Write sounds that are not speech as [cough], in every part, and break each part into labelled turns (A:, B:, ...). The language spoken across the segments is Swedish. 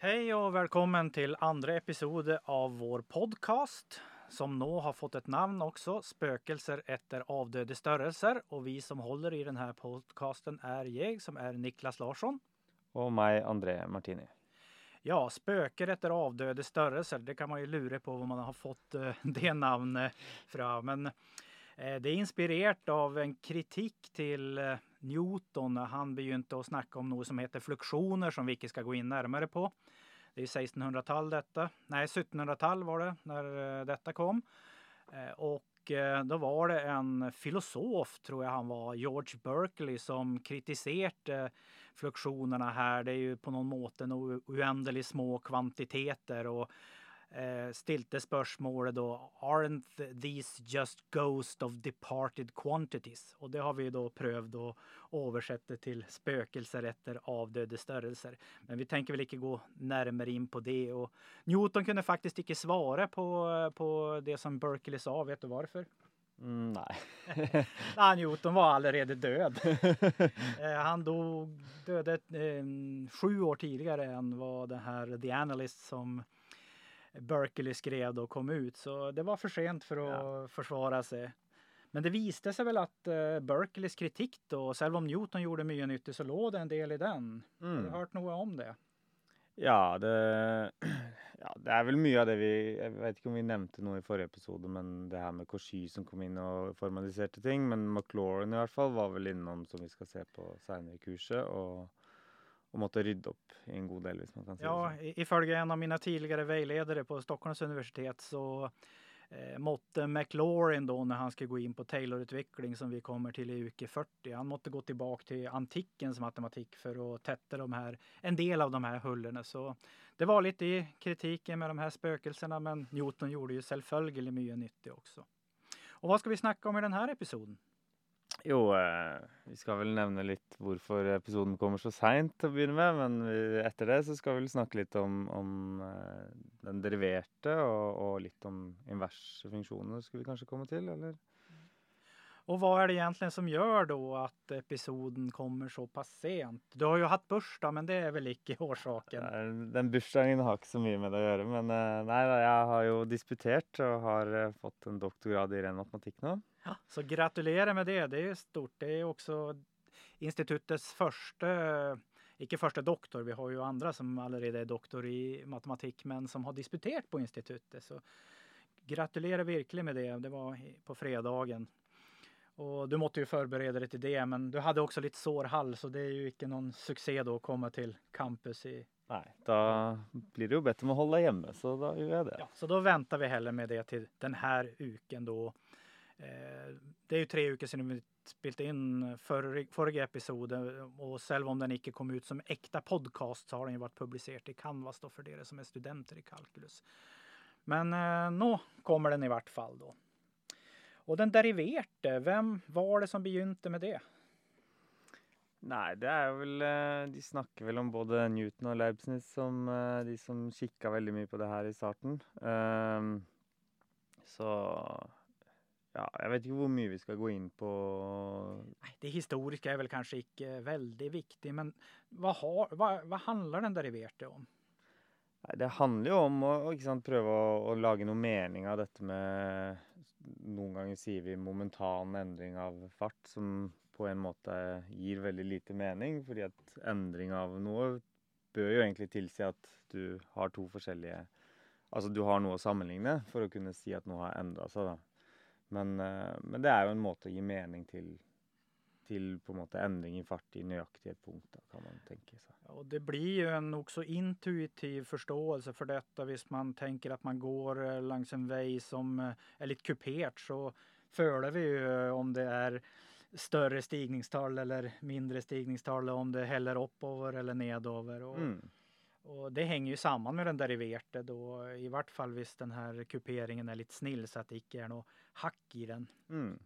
A: Hej och välkommen till andra episode av vår podcast som nå har fått ett namn också, Spökelser efter avdöde störelser. Och vi som håller i den här podcasten är jag som är Niklas Larsson.
B: Och mig, André Martini.
A: Ja, spöker efter avdöde störelser, det kan man ju lura på vad man har fått eh, [laughs] det namnet från. Men eh, det är inspirerat av en kritik till eh, Newton han begynte att snacka om något som heter fluktioner som vi inte ska gå in närmare på. Det är 1600-tal detta. Nej, 1700-tal var det när eh, detta kom. Eh, och eh, då var det en filosof, tror jag han var, George Berkeley, som kritiserade fluktionerna här. Det är ju på någon måte oändligt små kvantiteter och eh, stilte spörsmålet då Aren't these just ghost of departed quantities? Och det har vi då prövat att översätta till spökelser efter avdöde störelser. Men vi tänker väl inte gå närmare in på det. Och Newton kunde faktiskt inte svara på, på det som Berkeley sa. Vet du varför?
B: Mm, nej. [laughs]
A: nej, Newton var allerede död. [laughs] Eh, han dog, döde eh, sju år tidigare än vad den här The Analyst som Berkeley skrev då kom ut. Så det var för sent för att ja. försvara sig. Men det visade sig väl att uh, Berkeleys kritik då, själv om Newton gjorde mycket nyttigt så låg det en del i den. Mm. Har du mm. hört något om det?
B: Ja, det, [clears throat] ja, det är väl mycket av det vi, jag vet inte om vi nämnde något i förra episoden, men det här med Cauchy som kom in och formaliserade ting, men McLaurin i alla fall var väl inom som vi ska se på senare i kursen och och måste rydda upp i en god del. Man kan
A: ja, ifølge en av mina tidigare vägledare på Stockholms universitet så eh, måtte McLaurin då när han ska gå in på Taylor-utveckling som vi kommer till i uke 40. Han måste gå tillbaka till antikens matematik för att tätta de här, en del av de här hullen. Så det var lite i kritiken med de här spökelserna, men Newton gjorde ju självföljeligt mycket nyttigt också. Och vad ska vi snacka om i den här episoden?
B: Jo, eh, vi ska väl nämna lite varför episoden kommer så sent att börja med, men efter det så ska vi väl snacka lite om, om eh, den deriverade och, och lite om inversfunktioner ska vi kanske komma till, eller?
A: Och vad är det egentligen som gör då att episoden kommer så pass sent? Du har ju haft bursdag, men det är väl inte orsaken?
B: Den bursdagen har inte så mycket med det att göra, men eh, nej, jag har ju disputerat och har fått en doktorgrad i ren matematik nu.
A: Ja, så gratulerar med det. Det är stort. Det är också institutets första, icke första doktor. Vi har ju andra som allerede är doktor i matematik, men som har disputerat på institutet. Så gratulerar verkligen med det. Det var på fredagen. Och du måste ju förbereda dig till det, men du hade också lite sår hals och det är ju inte någon succé då att komma till campus i
B: Nej, då blir det ju bättre med att hålla hemma så då gör jag det.
A: Ja, så då väntar vi heller med det till den här uken då. Eh, det är ju tre veckor sedan vi spelade in förra, förra episoden och själv om den inte kom ut som äkta podcast så har den ju varit publicerad i Canvas då för er som är studenter i kalkylus. Men eh, nå kommer den i vart fall då. Och den deriverte, vem var det som begynte med det?
B: Nej, det är väl, eh, de snackar väl om både Newton och Leibniz som de som kikade väldigt mycket på det här i starten. Um, så Ja, jag vet inte hur mycket vi ska gå in på.
A: Det historiska är väl kanske inte väldigt viktigt, men vad, har, vad, vad handlar den deriverte om?
B: Det handlar ju om att sant, prøve å, å lage någon mening av detta med, Noen ganger säger vi momentan endring av fart som på en måte ger väldigt lite mening, för att endring av något bör ju egentligen tilsi att du har två olika, alltså du har något att sammenligne för att kunna säga att något har ändrat sig. da. Men, eh, men det är ju en måte att ge mening till, till på en måte ändring i fart i nöjaktighet punkt kan man tänka sig.
A: Och det blir ju en också intuitiv förståelse för detta. Visst man tänker att man går eh, längs en väg som eh, är lite kuperat så följer vi ju om det är större stigningstal eller mindre stigningstal om det häller uppover eller nedover. Och, mm. Och det hänger ju samman med den deriverte då, i vart fall visst den här kuperingen är lite snill så att det inte är något hack i den. Mm.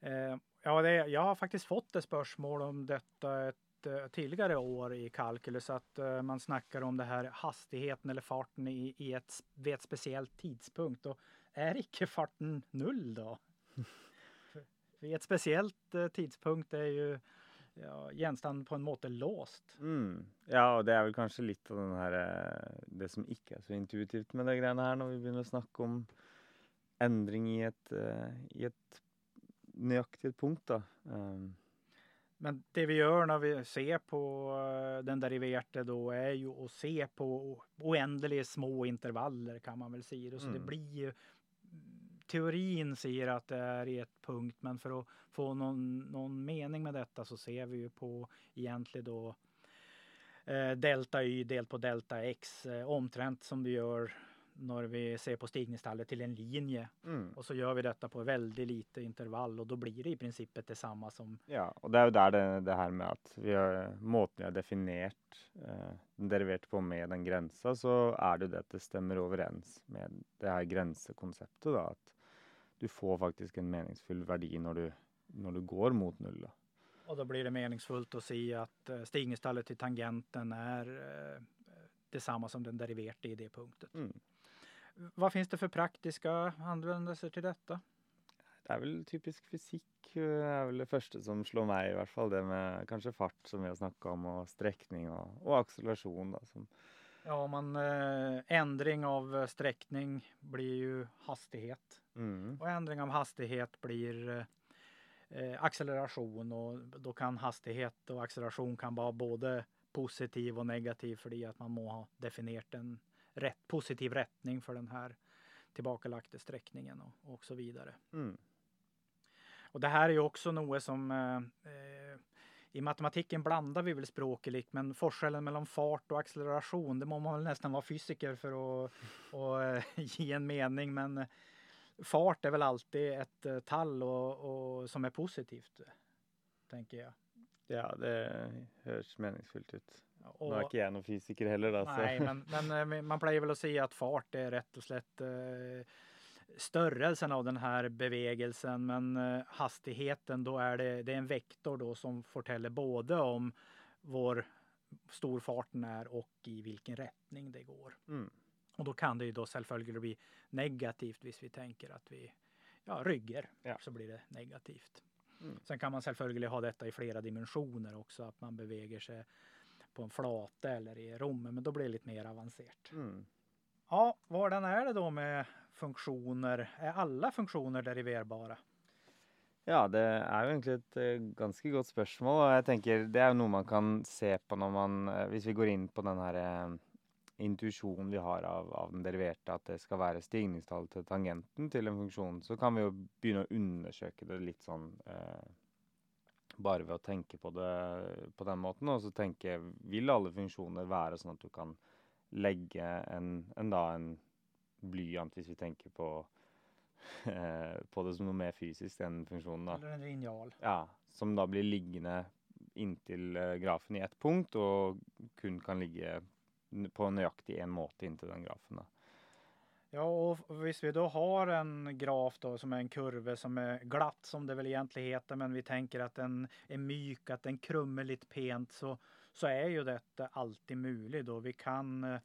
A: Eh, ja, det, jag har faktiskt fått ett spörsmål om detta ett eh, tidigare år i kalkylus att eh, man snackar om det här hastigheten eller farten i, i ett, vid ett speciellt tidspunkt. Och är icke farten null då? [laughs] vid ett speciellt tidspunkt tidpunkt är ju ja, på en måte låst.
B: Mm. Ja, och det är väl kanske lite av den här, Det som inte är så intuitivt med de här her, när vi börjar snacka om ändring i ett i ett nøyaktig et punkt, da. Um,
A: Men det vi gjør når vi ser på eh, den deriverte, da, er jo å se på uendelige små intervaller, kan man vel si. Så det
B: Mm.
A: blir jo Teorien sier at det er i et punkt, men for å få noen, noen mening med dette, så ser vi jo på egentlig da eh, delta y delt på delta x, eh, omtrent som vi gjør når vi ser på stigningstallet til en linje.
B: mm.
A: Og så gjør vi dette på veldig lite intervall, og da blir det i prinsippet det samme som
B: Ja, og det er jo der det, det her med at vi har, måten vi har definert eh, den deriverte på med den grensa, så er det jo det at det stemmer overens med det her grensekonseptet, da. At du får faktisk en meningsfull verdi når du, når du går mot da.
A: Og da blir det meningsfullt å si at eh, stigningstallet til tangenten er eh, det samme som den deriverte i det punktet.
B: Mm.
A: Hva finnes det for praktiske anvendelser til dette?
B: Det er vel typisk fysikk eh, er vel det første som slår meg, i hvert fall. Det med kanskje fart, som vi har snakka om, og strekning og, og akselerasjon, da. Som,
A: Ja, man, eh, endring av eh, strekning blir jo hastighet.
B: mm,
A: Og endring av hastighet blir eh, akselerasjon. Og da kan hastighet og akselerasjon kan være både positiv og negativ fordi at man må ha definert en rett, positiv retning for den her tilbakelagte strekningen og, og så videre.
B: mm,
A: Og det her er jo også noe som eh, eh, I matematikken blander vi vel språket litt, men forskjellen mellom fart og akselerasjon, det må man vel nesten være fysiker for å, å eh, gi en mening. Men eh, fart er vel alltid et eh, tall og, og, som er positivt, tenker jeg.
B: ja, det høres meningsfullt ut.
A: Og,
B: Nå er ikke jeg noen fysiker heller, da. Så.
A: Nei, men, [laughs] men eh, man pleier vel å si at fart er rett og slett eh, størrelsen av den her bevegelsen, men eh, hastigheten, da er det, det er en vektor da, som forteller både om hvor stor farten er og i hvilken retning det går.
B: Mm.
A: Og da kan det jo da selvfølgelig bli negativt hvis vi tenker at vi ja, rygger,
B: Ja.
A: så blir det negativt.
B: Mm.
A: Sen kan man selvfølgelig ha dette i flere dimensjoner også, at man beveger seg på en flate eller i rommet, men da blir det litt mer avansert.
B: Mm.
A: Ja, hvordan er det da med funksjoner? Er alle funksjoner deriverbare?
B: Ja, det er jo egentlig et eh, ganske godt spørsmål. Og jeg tenker det er jo noe man kan se på når man eh, Hvis vi går inn på den her eh, intuisjonen vi har av, av den deriverte, at det skal være stigningstallet til tangenten til en funksjon, så kan vi jo begynne å undersøke det litt sånn eh, bare ved å tenke på det på den måten. Og så tenke Vil alle funksjoner være sånn at du kan legge en, en, da, en blyant, hvis vi tenker på eh, på det som noe mer fysisk, den funksjonen. da.
A: Eller en linjal?
B: Ja, Som da blir liggende inntil eh, grafen i ett punkt, og kun kan ligge på nøyaktig én måte inntil den grafen. da.
A: Ja, och visst vi då har en graf då som är en kurva som är glatt, som det väl egentligen heter, men vi tänker att den är myk, att den krummer lite pent, så, så är ju detta alltid möjligt. Vi, kan, eh,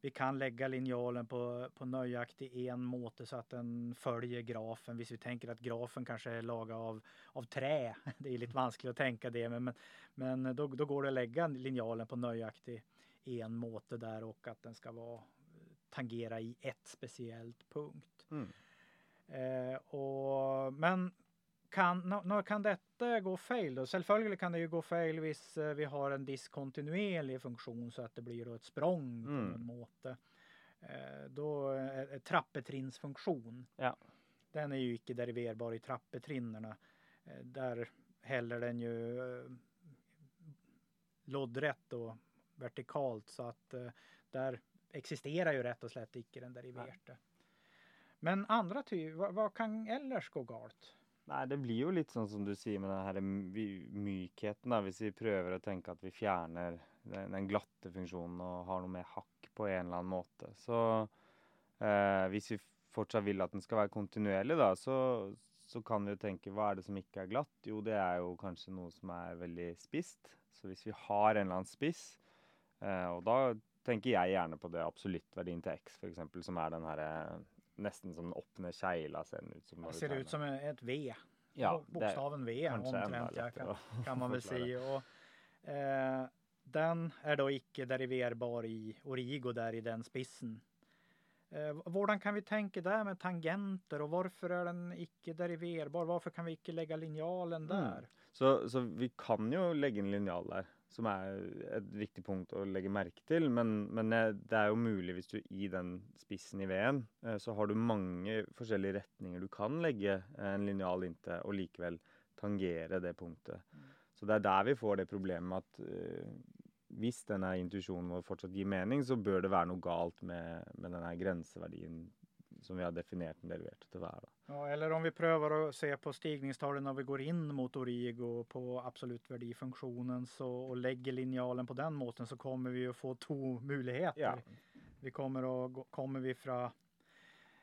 A: vi kan lägga linjalen på, på nöjaktig en måte, så att den följer grafen. Visst, vi tänker att grafen kanske är lagad av, av trä. [laughs] Det är lite vanskligt att tänka det, men, men, men då går det att lägga linjalen på nöjaktig en måte där och att den ska vara tangera i ett spesielt punkt.
B: Mm.
A: Eh, og, men kan, kan dette gå feil? Da? Selvfølgelig kan det jo gå feil hvis eh, vi har en diskontinuerlig funksjon, så at det blir da et sprang på
B: Mm.
A: en måte. Eh, da er er trappetrinnsfunksjon.
B: Ja.
A: Den er jo ikke deriverbar i trappetrinnene. Eh, der heller den jo eh, loddrett og vertikalt, så at eh, der eksisterer jo rett og slett ikke den deriverte. Men andre ty, hva, hva kan ellers gå galt?
B: Nei, det blir jo litt sånn som du sier med den mykheten, da. Hvis vi prøver å tenke at vi fjerner den, den glatte funksjonen og har noe mer hakk på en eller annen måte. Så eh, hvis vi fortsatt vil at den skal være kontinuerlig, da, så, så kan vi jo tenke hva er det som ikke er glatt? Jo, det er jo kanskje noe som er veldig spisst. Så hvis vi har en eller annen spiss, eh, og da tenker jeg gjerne på det absoluttverdien til x, f.eks., som er den her eh, nesten som den åpne kjegla, ser den ut som.
A: Det ser ut som et V.
B: Ja,
A: bokstaven V omtrent, ja, kan, [laughs] kan man väl säga. Och, eh, den är då icke deriverbar i Origo där i den spissen. Eh, hvordan kan vi tänka där med tangenter och varför är den icke deriverbar? Varför kan vi icke lägga linjalen
B: Mm.
A: där?
B: Så, så vi kan jo legge en linjal der, som er et viktig punkt å legge merke til. Men, men eh, det er jo mulig hvis du i den spissen i veden, eh, så har du mange forskjellige retninger du kan legge eh, en linjal inntil, og likevel tangere det punktet.
A: Mm.
B: Så det er der vi får det problemet at hvis denne intuisjonen vår fortsatt gir mening, så bør det være noe galt med, med denne grenseverdien som vi har definert den deriverte til å være. Da.
A: Ja, eller om vi prövar att se på stigningstalen när vi går in mot Origo på absolut värdifunktionen så, och lägger linjalen på den måten så kommer vi att få två möjligheter.
B: Ja.
A: Vi kommer att kommer vi från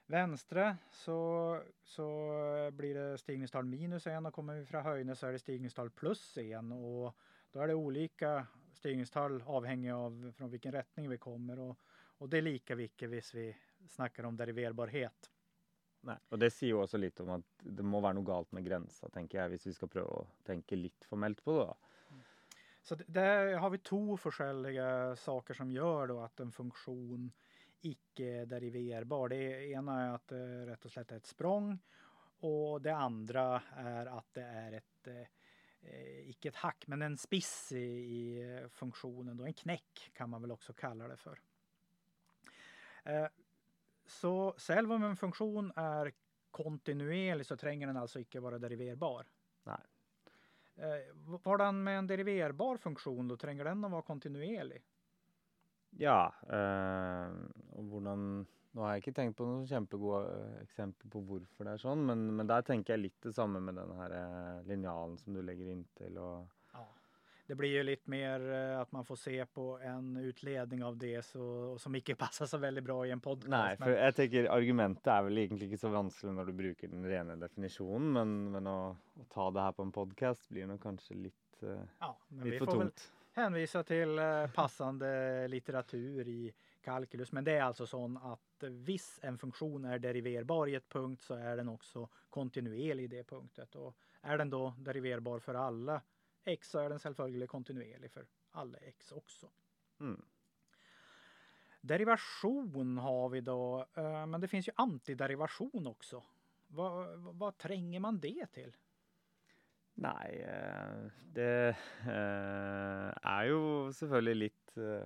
A: vänstre så, så blir det stigningstal minus en och kommer vi från höjne så är det stigningstal plus en och då är det olika stigningstal avhängigt av från vilken rättning vi kommer och, och det är lika hvis vi snackar om deriverbarhet.
B: Nei. Og det sier jo også litt om at det må være noe galt med grensa, tenker jeg, hvis vi skal prøve å tenke litt formelt på det. da.
A: Så det- där har vi två olika saker som gör då att en funktion icke deriverbar. Det ena är att det rätt och slätt är ett språng och det andra är att det är ett eh, icke ett hack men en spiss i, i funktionen, då en knäck kan man väl också kalla det för. Så själv om en funktion är kontinuerlig så tränger den alltså icke vara deriverbar.
B: Nej.
A: Eh, Vadan med en deriverbar funktion då tränger den att vara kontinuerlig?
B: Ja, eh, og hvordan Nå har jeg ikke tenkt på noen kjempegode eh, eksempler på hvorfor det er sånn, men, men der tenker jeg litt det samme med den her eh, linjalen som du legger inntil og.
A: Det blir ju lite mer eh, att man får se på en utledning av det så, som icke [laughs] passar så väldigt bra i en podcast.
B: For
A: men,
B: jeg tenker argumentet er vel egentlig ikke så vanskelig når du bruker den rene definisjonen, men, men å, å ta det her på en podkast blir nok kanskje litt, eh,
A: ja, men vi
B: litt for
A: får väl
B: tungt.
A: hänvisa till eh, passande litteratur i kalkylus. Men det är alltså så att viss en funktion är deriverbar i ett punkt så är den också kontinuerlig i det punktet. Och är den då deriverbar för alla x är den självföljande kontinuerlig för alla x också.
B: Mm.
A: Derivation har vi då, eh, men det finns ju antiderivation också. Vad, vad, tränger man det till?
B: Nei, eh, det eh, er jo selvfølgelig litt eh,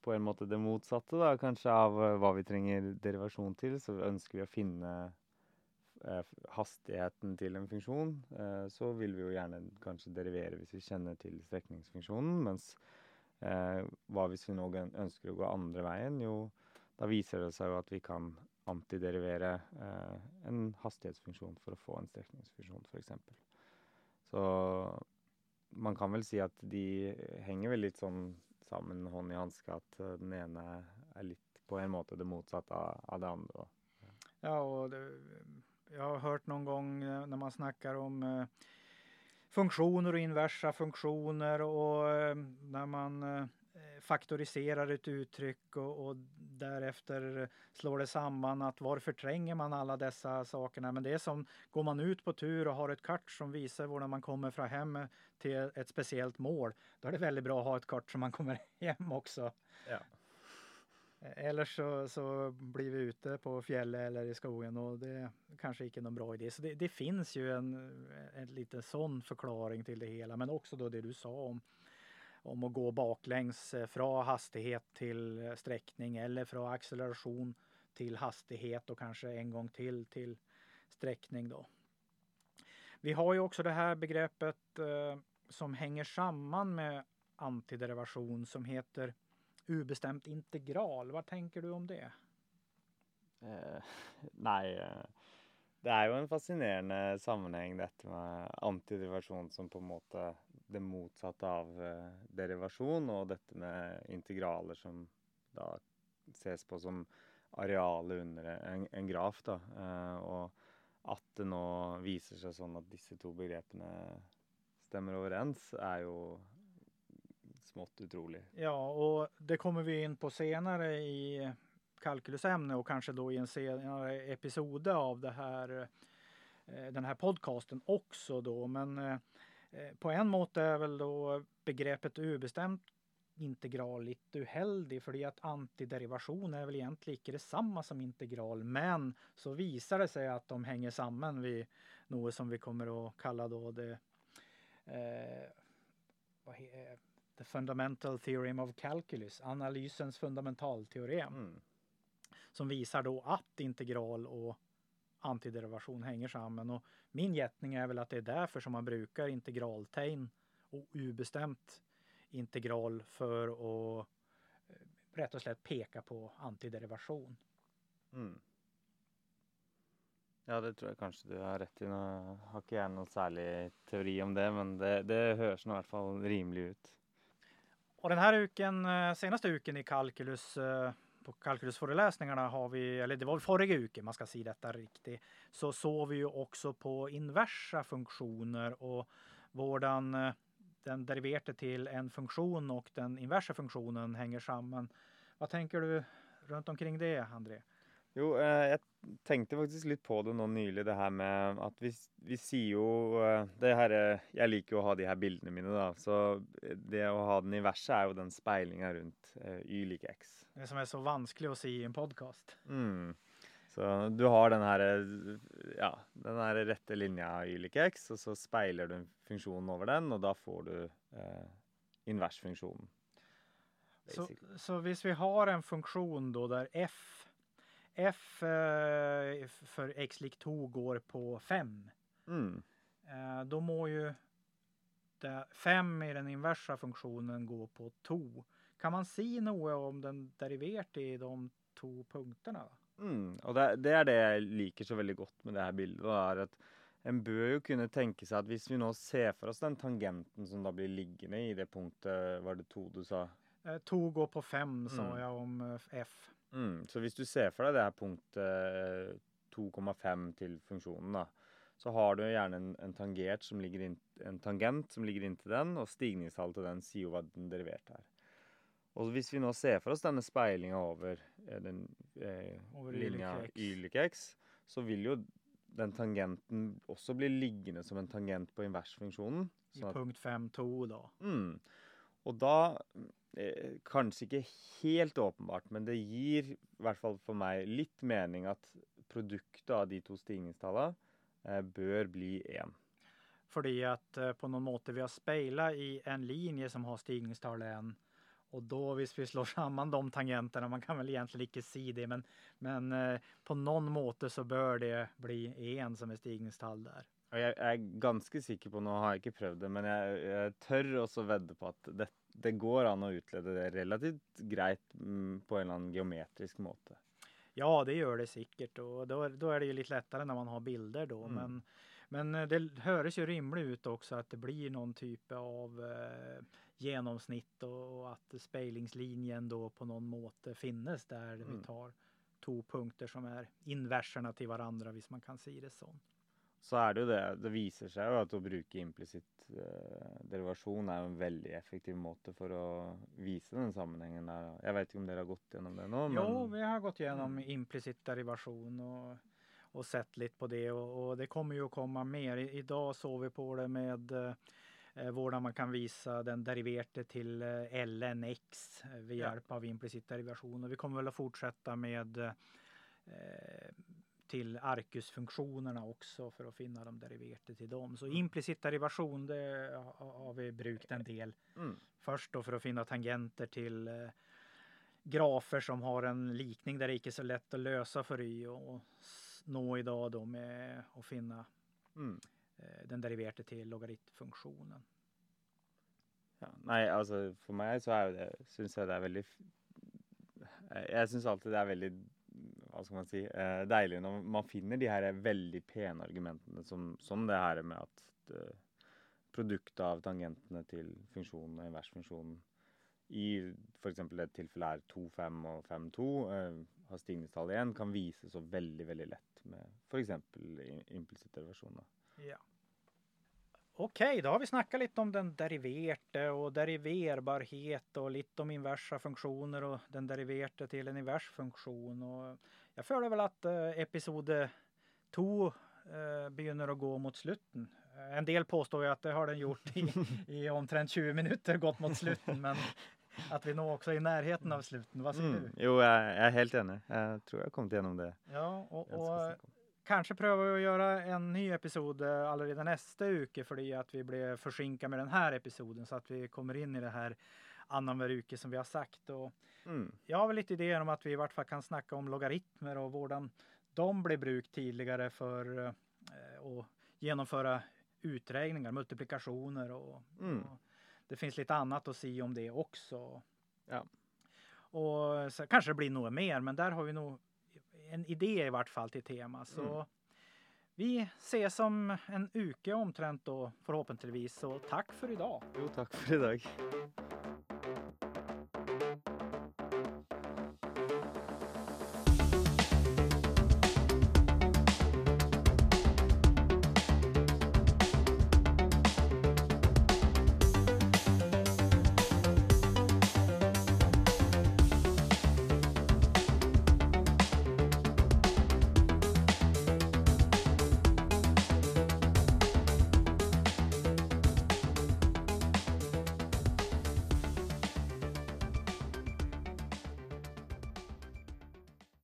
B: på en måte det motsatte, da, kanskje, av hva vi trenger derivasjon til. Så ønsker vi å finne eh, Eh, hastigheten til en funksjon, eh, så vil vi jo gjerne kanskje derivere hvis vi kjenner til strekningsfunksjonen. Mens eh, hva hvis vi nå ønsker å gå andre veien? Jo, da viser det seg jo at vi kan antiderivere eh, en hastighetsfunksjon for å få en strekningsfunksjon, f.eks. Så man kan vel si at de henger vel litt sånn sammen hånd i hanske, at eh, den ene er litt på en måte det motsatte av, det andre.
A: Ja, och det, jag har hört någon gång eh, när man snackar om eh, funktioner och inversa funktioner och eh, när man faktoriserar ett uttryck och, och därefter slår det samman att varför tränger man alla dessa sakerna? Men det är som går man ut på tur och har ett kart som visar var man kommer från hem till ett speciellt mål. Då är det väldigt bra att ha ett kart som man kommer [laughs] hem också.
B: Ja.
A: Eh, eller så, så blir vi ute på fjället eller i skogen och det kanske inte är någon bra idé. Så det, det finns ju en, eh, en liten sån förklaring till det hela. Men också då det du sa om, om att gå baklänges eh, från hastighet till sträckning eller från acceleration till hastighet och kanske en gång till till sträckning då. Vi har ju också det här begreppet eh, som hänger samman med antiderivation som heter ubestämt integral. Vad tänker du om det?
B: Eh, [laughs] nej, eh, det är ju en fascinerande sammanhang detta med antiderivation som på en måte det motsatta av eh, derivation och detta med integraler som då ses på som arealet under en, en graf. Då. Eh, och att det nu visar sig sånn att dessa två begreppen stämmer överens är ju smått otrolig.
A: Ja, och det kommer vi in på senare i kalkylusämne och kanske då i en senare episode av det här eh, den här podcasten också då. Men eh, på en måte är väl då begreppet urbestämt integral lite uheldig för att antiderivation är väl egentligen inte detsamma som integral men så visar det sig att de hänger samman vid något som vi kommer att kalla då det eh, eh the fundamental theorem of calculus, analysens fundamentalteorem. Mm. Som visar då att integral och antiderivation hänger samman. Och min gättning är väl att det är därför som man brukar integraltegn och ubestämt integral för att eh, rätt och slätt peka på antiderivation. Mm.
B: Ja, det tror jag kanske du har rätt i. Nu har inte jag någon särskild teori om det, men det, det hörs nog i alla fall rimligt ut.
A: Och den här uken, eh, senaste uken i kalkylus eh, på kalkylusföreläsningarna har vi, eller det var förra uken man ska säga detta riktigt, så såg vi ju också på inversa funktioner och vårdan eh, den deriverar till en funktion och den inversa funktionen hänger samman. Vad tänker du runt omkring det, André?
B: Jo, eh, jag tänkte faktiskt lite på det nå nylig, det här med att vi, vi ser ju eh, det här, Jag liker ju att ha de här bilderna mina då, så det att ha den inversa är ju den speglingen runt eh, y lik x.
A: Det som är så vanskligt att se i en podcast.
B: Mm. Så du har den här, ja, den här rätta linjen y lik x och så speglar du en funktion över den och då får du eh, inversfunktionen.
A: Så, så hvis vi har en funktion då där f, f eh, för x lik 2 går på 5. Mm. Eh, då må ju 5 i den inversa funktionen gå på 2. Kan man se något om den deriverat i de två punkterna?
B: Mm, och det, det, är det jag liker så väldigt gott med det här bilden. är att en bör ju kunna tänka sig att om vi nu ser för oss den tangenten som då blir liggande i det punktet, var det to du sa?
A: Eh, to går på fem sa mm. jag om eh, f.
B: Mm, så om du ser för dig det här punktet 2,5 eh, till funktionen då, så har du gärna en, en, tangent som ligger in, en tangent som ligger in till den och stigningstall till den säger vad den deriverat är. Och om vi nu ser för oss denna speglingen över den eh, linjen y lik x så vill ju den tangenten också blir liggande som en tangent på inversfunktionen.
A: I punkt 5.2 då.
B: Mm. Och då, eh, kanske inte helt uppenbart, men det ger i alla fall för mig lite mening att produkten av de två stigningstalen eh, bör bli en.
A: För att eh, på något måte vi har spelat i en linje som har stigningstal 1 och då visst vi slår [laughs] samman de tangenterna, man kan väl egentligen inte se det, men, men eh, på någon måte så bör det bli en som är stigningstall där.
B: Jag är ganska säker på, nu har jag inte prövat det, men jag, jag tör också vedda på att det, det går an att utleda det relativt grejt mm, på en eller annan geometrisk måte.
A: Ja, det gör det säkert och då, då är det ju lite lättare när man har bilder då. Mm. Men, men eh, det hörs ju rimligt ut också att det blir någon typ av eh, genomsnitt och att speglingslinjen då på någon måte finnes där mm. vi tar två punkter som är inverserna till varandra, hvis man kan säga det så.
B: Så är det ju det. Det visar sig ju att att bruka implicit eh, derivation är en väldigt effektiv måte för att visa den sammanhangen. Där. Jag vet inte om ni har gått igenom det nu?
A: Jo, vi har gått igenom mm. implicit derivation och, och sett lite på det och, och det kommer ju att komma mer. I, idag såg vi på det med eh, där man kan visa den deriverade till eh, lnx eh, med hjälp av implicit derivation. Och vi kommer väl att fortsätta med eh, till Arcus-funktionerna också för att finna de deriverade till dem. Så mm. implicit derivation det har vi brukt en del. Mm. Först då för att finna tangenter till eh, grafer som har en likning där det inte är så lätt att lösa för y och nå idag då med att finna mm. Eh, den deriverade till logaritmfunktionen.
B: Ja, nej, alltså för mig så är det, syns jag det är väldigt, jag syns alltid det är väldigt, vad ska man säga, eh, deilig när man finner de här väldigt pena argumenten som, som det här med att det, produkt av tangenterna till funktionen och inversfunktionen i för exempel ett tillfälle är 2.5 och 5.2 eh, har stigningstal 1 kan visa så väldigt, väldigt lätt med för exempel implicita.
A: Ja. Okej, då har vi snackat lite om den deriverade och deriverbarhet och lite om inversa funktioner och den deriverade till en invers funktion. Och jag föreställer väl att eh, episod 2 eh, begynner att gå mot slutten. Eh, En del påstår ju att det har den gjort i, [laughs] i omtrent 20 minuter gått mot slutten, men [laughs] att vi nog också är i närheten av sluten. Vad säger
B: Mm.
A: du?
B: Jo, jeg er helt enig. Jeg tror jeg har kommet gjennom det.
A: Ja, och, och kanske prövar vi att göra en ny episod eh, allerede nästa uke fordi att vi blev försinkade med den här episoden så att vi kommer in i det här annanhver uke som vi har sagt. Och
B: Mm.
A: jag har väl lite idéer om att vi i vart fall kan snacka om logaritmer och hvordan de blev brukt tidigare för eh, att genomföra uträkningar, multiplikationer och,
B: Mm.
A: och det finns lite annat att säga om det också.
B: Ja.
A: Och så kanske det blir något mer, men där har vi nog en idé i vart fall till tema. Så
B: Mm.
A: vi ses om en uke omtrent då förhoppningsvis. Så tack för idag.
B: Jo, takk for i dag.